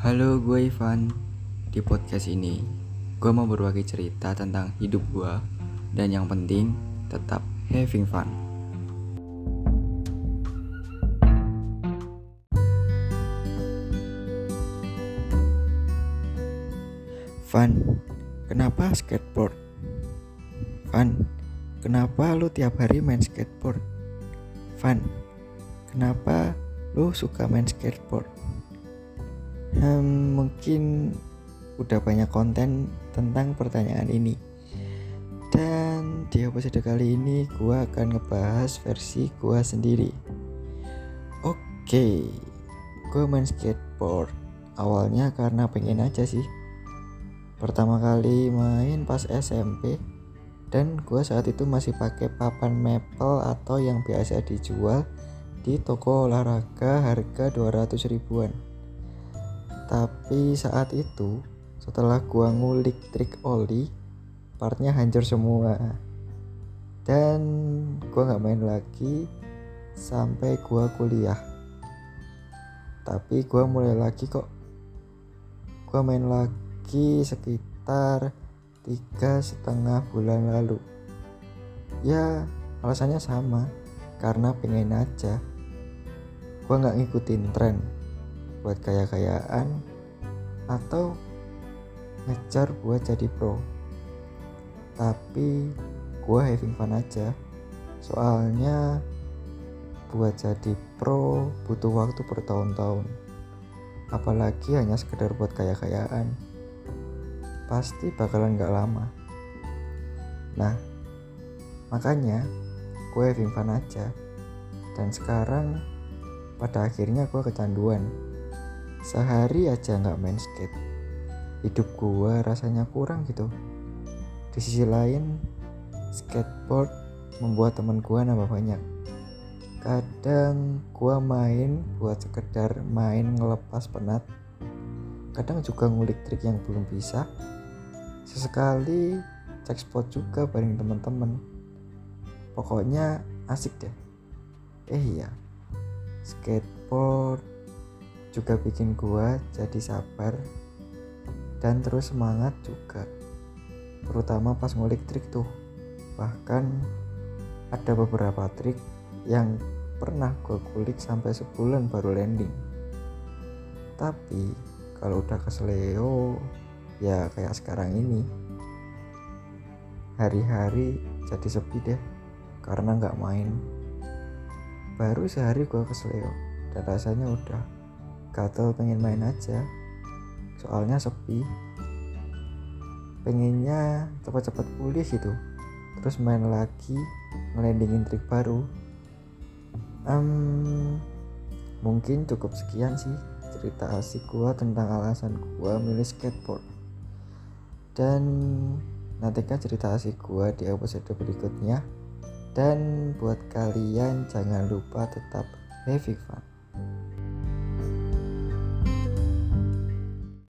Halo, gue Ivan. Di podcast ini, gue mau berbagi cerita tentang hidup gue dan yang penting tetap having fun. Fun, kenapa skateboard? Fun, kenapa lu tiap hari main skateboard? Fun, kenapa lu suka main skateboard? Hmm, mungkin udah banyak konten tentang pertanyaan ini. Dan di episode kali ini gua akan ngebahas versi gua sendiri. Oke, gua main skateboard. Awalnya karena pengen aja sih. Pertama kali main pas SMP dan gua saat itu masih pakai papan maple atau yang biasa dijual di toko olahraga harga 200 ribuan tapi saat itu setelah gua ngulik trik oli partnya hancur semua. Dan gua nggak main lagi sampai gua kuliah. Tapi gua mulai lagi kok. Gua main lagi sekitar tiga setengah bulan lalu. Ya alasannya sama. Karena pengen aja. Gua nggak ngikutin tren buat kaya-kayaan atau ngejar buat jadi pro. Tapi gue having fun aja. Soalnya buat jadi pro butuh waktu bertahun-tahun. Apalagi hanya sekedar buat kaya-kayaan. Pasti bakalan gak lama. Nah makanya gue having fun aja. Dan sekarang pada akhirnya gue kecanduan sehari aja nggak main skate. Hidup gua rasanya kurang gitu. Di sisi lain skateboard membuat teman gua nambah banyak. Kadang gua main buat sekedar main ngelepas penat. Kadang juga ngulik trik yang belum bisa. Sesekali cek spot juga bareng teman-teman. Pokoknya asik deh. Eh iya skateboard juga bikin gua jadi sabar dan terus semangat juga terutama pas ngulik trik tuh. Bahkan ada beberapa trik yang pernah gue kulik sampai sebulan baru landing. Tapi kalau udah keseleo ya kayak sekarang ini hari-hari jadi sepi deh karena nggak main. Baru sehari gue keseleo dan rasanya udah gatel pengen main aja. Soalnya sepi. Pengennya cepat-cepat pulih gitu. Terus main lagi ngelandingin trik baru. Um, mungkin cukup sekian sih cerita asik gua tentang alasan gua milih skateboard. Dan nantikan cerita asik gua di episode berikutnya. Dan buat kalian jangan lupa tetap having fun